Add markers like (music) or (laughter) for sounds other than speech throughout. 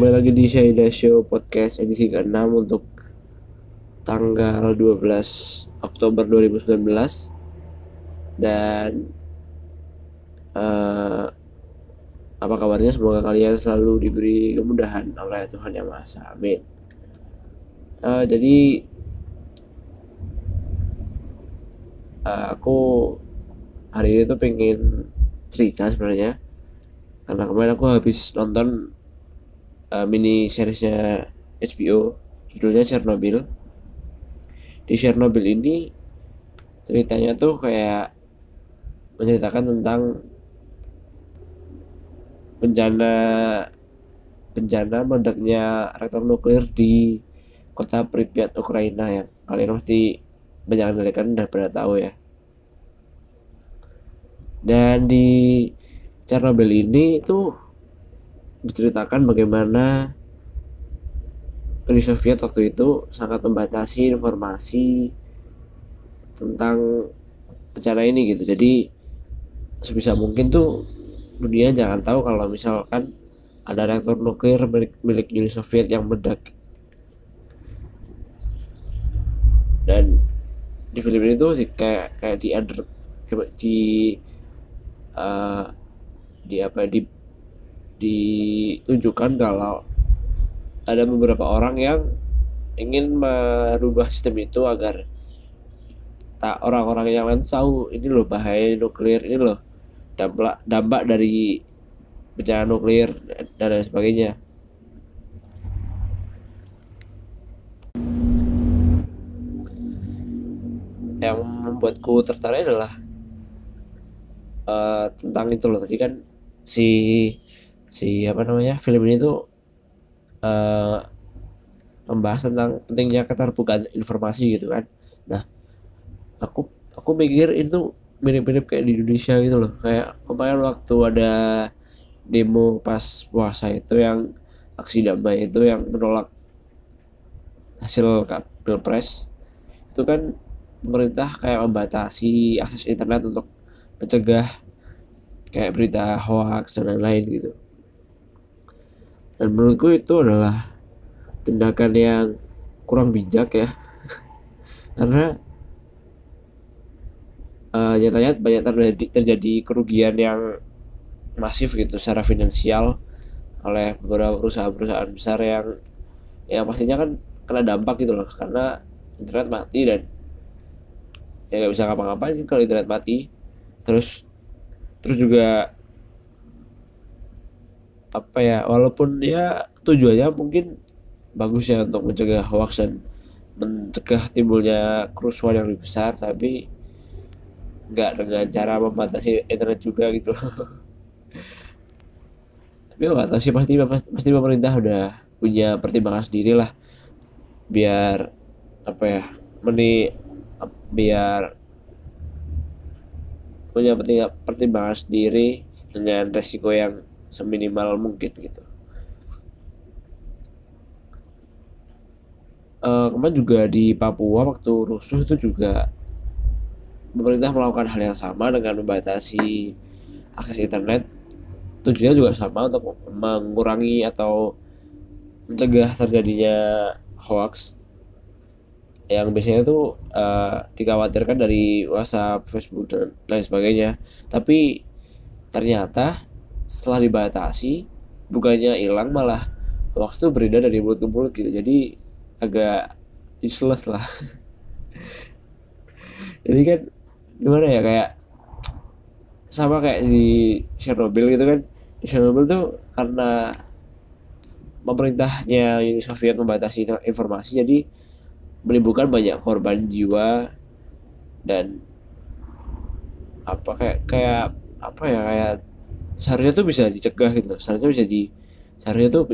Kembali lagi di Shaida Show Podcast edisi ke-6 untuk tanggal 12 Oktober 2019 dan uh, apa kabarnya? Semoga kalian selalu diberi kemudahan oleh Tuhan Yang Maha Esa. Amin. Uh, jadi uh, aku hari ini tuh pengen cerita sebenarnya. Karena kemarin aku habis nonton uh, mini seriesnya HBO judulnya Chernobyl. Di Chernobyl ini ceritanya tuh kayak menceritakan tentang bencana bencana meledaknya reaktor nuklir di kota Pripyat Ukraina yang kalian pasti banyak kalian dan pada tahu ya. Dan di Chernobyl ini tuh diceritakan bagaimana Uni Soviet waktu itu sangat membatasi informasi tentang bencana ini gitu. Jadi sebisa mungkin tuh dunia jangan tahu kalau misalkan ada reaktor nuklir milik, milik Uni Soviet yang meledak. Dan di film ini tuh kayak kayak di under di uh, di apa di ditunjukkan kalau ada beberapa orang yang ingin merubah sistem itu agar tak orang-orang yang lain tahu ini loh bahaya nuklir ini loh dampak dampak dari bencana nuklir dan lain sebagainya. Yang membuatku tertarik adalah uh, tentang itu loh. Tadi kan si si apa namanya film ini tuh uh, membahas tentang pentingnya keterbukaan informasi gitu kan. Nah aku aku mikir itu mirip-mirip kayak di Indonesia gitu loh. Kayak kemarin waktu ada demo pas puasa itu yang aksi damai itu yang menolak hasil pilpres itu kan pemerintah kayak membatasi akses internet untuk mencegah kayak berita hoax dan lain-lain gitu dan menurutku itu adalah tindakan yang kurang bijak ya. (laughs) Karena uh, nyatanya banyak terjadi terjadi kerugian yang masif gitu secara finansial oleh beberapa perusahaan-perusahaan besar yang yang pastinya kan kena dampak gitu loh. Karena internet mati dan ya nggak bisa ngapa-ngapain kalau internet mati. Terus terus juga apa ya walaupun ya tujuannya mungkin bagus ya untuk mencegah hoax dan mencegah timbulnya kerusuhan yang lebih besar tapi nggak dengan cara membatasi internet juga gitu. (laughs) Tapi nggak tahu sih pasti pasti pemerintah udah punya pertimbangan sendiri lah biar apa ya meni biar punya pertimbangan sendiri dengan resiko yang seminimal mungkin gitu uh, kemarin juga di Papua waktu rusuh itu juga pemerintah melakukan hal yang sama dengan membatasi akses internet tujuannya juga sama untuk mengurangi atau mencegah terjadinya hoax yang biasanya itu uh, dikhawatirkan dari WhatsApp, Facebook dan lain sebagainya. Tapi ternyata setelah dibatasi bukannya hilang malah itu beredar dari mulut ke mulut gitu. Jadi agak useless lah. (laughs) Jadi kan gimana ya kayak sama kayak di Chernobyl gitu kan. Di Chernobyl tuh karena pemerintahnya Uni Soviet membatasi informasi jadi menimbulkan banyak korban jiwa dan apa kayak kayak apa ya kayak seharusnya tuh bisa dicegah gitu seharusnya bisa di seharusnya tuh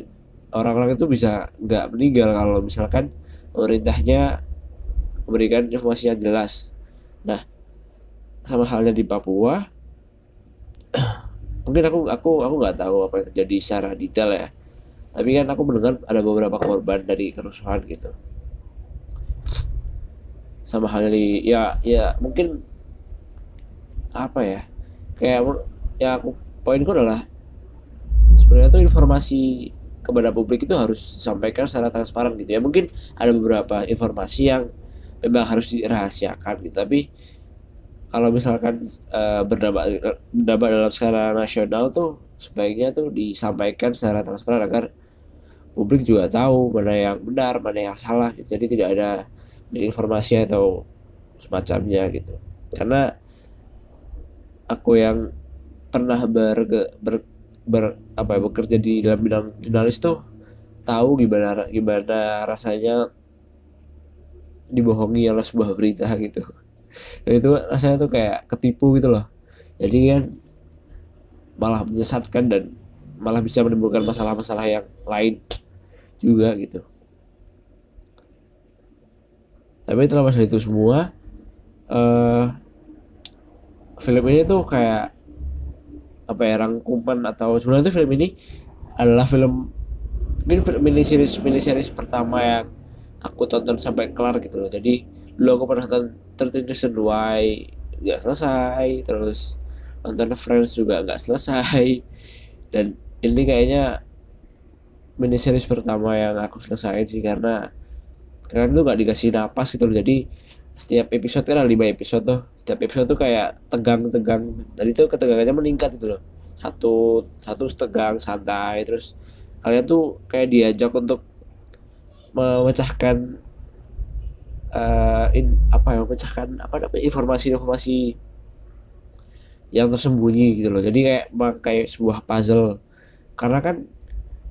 orang-orang itu bisa nggak meninggal kalau misalkan pemerintahnya memberikan informasi yang jelas. Nah sama halnya di Papua (clears throat) mungkin aku aku aku nggak tahu apa yang terjadi secara detail ya. Tapi kan aku mendengar ada beberapa korban dari kerusuhan gitu. Sama halnya di ya ya mungkin apa ya? Kayak ya aku poinku adalah sebenarnya tuh informasi kepada publik itu harus disampaikan secara transparan gitu ya. Mungkin ada beberapa informasi yang memang harus dirahasiakan gitu. Tapi kalau misalkan uh, berdampak berdampak dalam skala nasional tuh sebaiknya tuh disampaikan secara transparan agar publik juga tahu mana yang benar mana yang salah gitu. jadi tidak ada informasi atau semacamnya gitu. Karena aku yang pernah ber, ber, ber apa ya, bekerja di dalam bidang jurnalis tuh tahu gimana gimana rasanya dibohongi oleh sebuah berita gitu. Dan itu rasanya tuh kayak ketipu gitu loh. Jadi kan malah menyesatkan dan malah bisa menimbulkan masalah-masalah yang lain juga gitu. Tapi terlepas dari itu semua uh, film ini tuh kayak apa ya rangkuman atau sebenarnya tuh film ini adalah film mungkin film mini series mini series pertama yang aku tonton sampai kelar gitu loh. Jadi dulu aku pernah nonton 13 Reasons Why nggak selesai terus nonton Friends juga nggak selesai. Dan ini kayaknya mini series pertama yang aku selesai sih karena karena tuh nggak dikasih napas gitu loh. Jadi setiap episode kan ada lima episode tuh. Setiap episode tuh kayak tegang-tegang. Dan itu ketegangannya meningkat gitu loh. Satu satu tegang santai terus kalian tuh kayak diajak untuk memecahkan uh, in apa ya memecahkan apa namanya informasi-informasi yang tersembunyi gitu loh. Jadi kayak kayak sebuah puzzle. Karena kan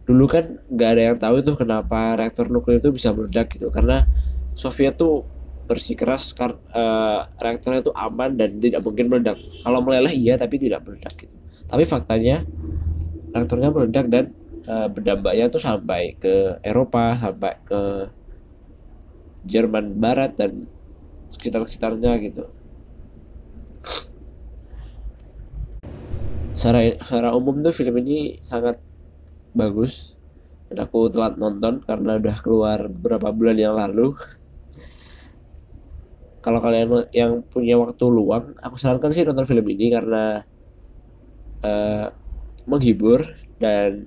dulu kan nggak ada yang tahu tuh kenapa reaktor nuklir itu bisa meledak gitu. Karena Soviet tuh bersikeras kar uh, reaktornya itu aman dan tidak mungkin meledak. Kalau meleleh iya tapi tidak meledak gitu. Tapi faktanya reaktornya meledak dan uh, berdampaknya tuh sampai ke Eropa sampai ke Jerman Barat dan sekitar-sekitarnya gitu. Secara secara umum tuh film ini sangat bagus. Dan aku telat nonton karena udah keluar beberapa bulan yang lalu kalau kalian yang punya waktu luang aku sarankan sih nonton film ini karena uh, menghibur dan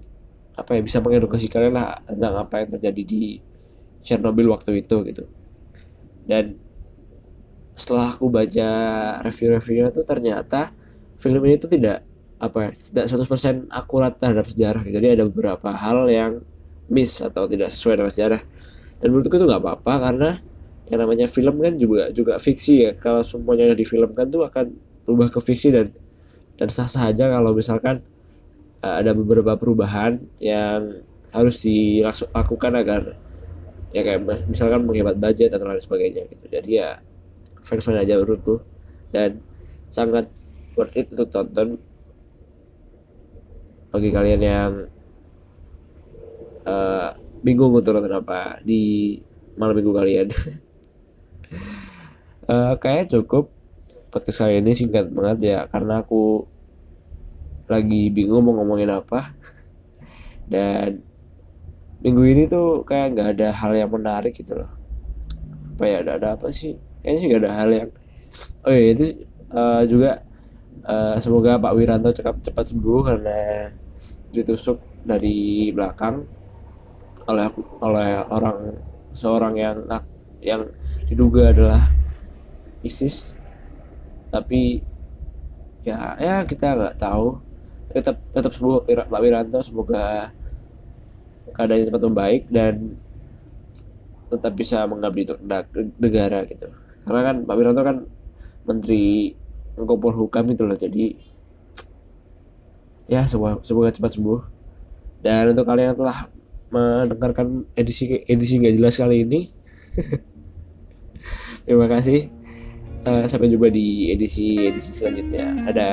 apa ya bisa mengedukasi kalian lah tentang apa yang terjadi di Chernobyl waktu itu gitu. Dan setelah aku baca review-reviewnya tuh ternyata film ini tuh tidak apa ya, tidak 100% akurat terhadap sejarah jadi ada beberapa hal yang miss atau tidak sesuai dengan sejarah. Dan menurutku itu nggak apa-apa karena yang namanya film kan juga juga fiksi ya. Kalau semuanya di film kan tuh akan berubah ke fiksi dan dan sah-sah aja kalau misalkan uh, ada beberapa perubahan yang harus dilakukan agar ya kayak misalkan menghemat budget atau lain sebagainya gitu. Jadi ya fans-fans aja menurutku. Dan sangat worth it untuk tonton. Bagi kalian yang uh, bingung untuk nonton apa di malam minggu kalian (laughs) uh, kayak cukup podcast kali ini singkat banget ya karena aku lagi bingung mau ngomongin apa. (laughs) Dan minggu ini tuh kayak nggak ada hal yang menarik gitu loh. Apa ya ada ada apa sih? Kayaknya sih nggak ada hal yang oh iya itu uh, juga uh, semoga Pak Wiranto cepat cepat sembuh karena ditusuk dari belakang oleh oleh orang seorang yang yang diduga adalah ISIS. Tapi ya ya kita nggak tahu. Tetap tetap sembuh Pak Wiranto semoga keadaannya cepat membaik dan tetap bisa mengabdi untuk negara gitu. Karena kan Pak Wiranto kan menteri Menko Hukam itu loh jadi ya semoga, semoga cepat sembuh. Dan untuk kalian yang telah mendengarkan edisi edisi nggak jelas kali ini (laughs) terima kasih uh, sampai jumpa di edisi edisi selanjutnya. Ada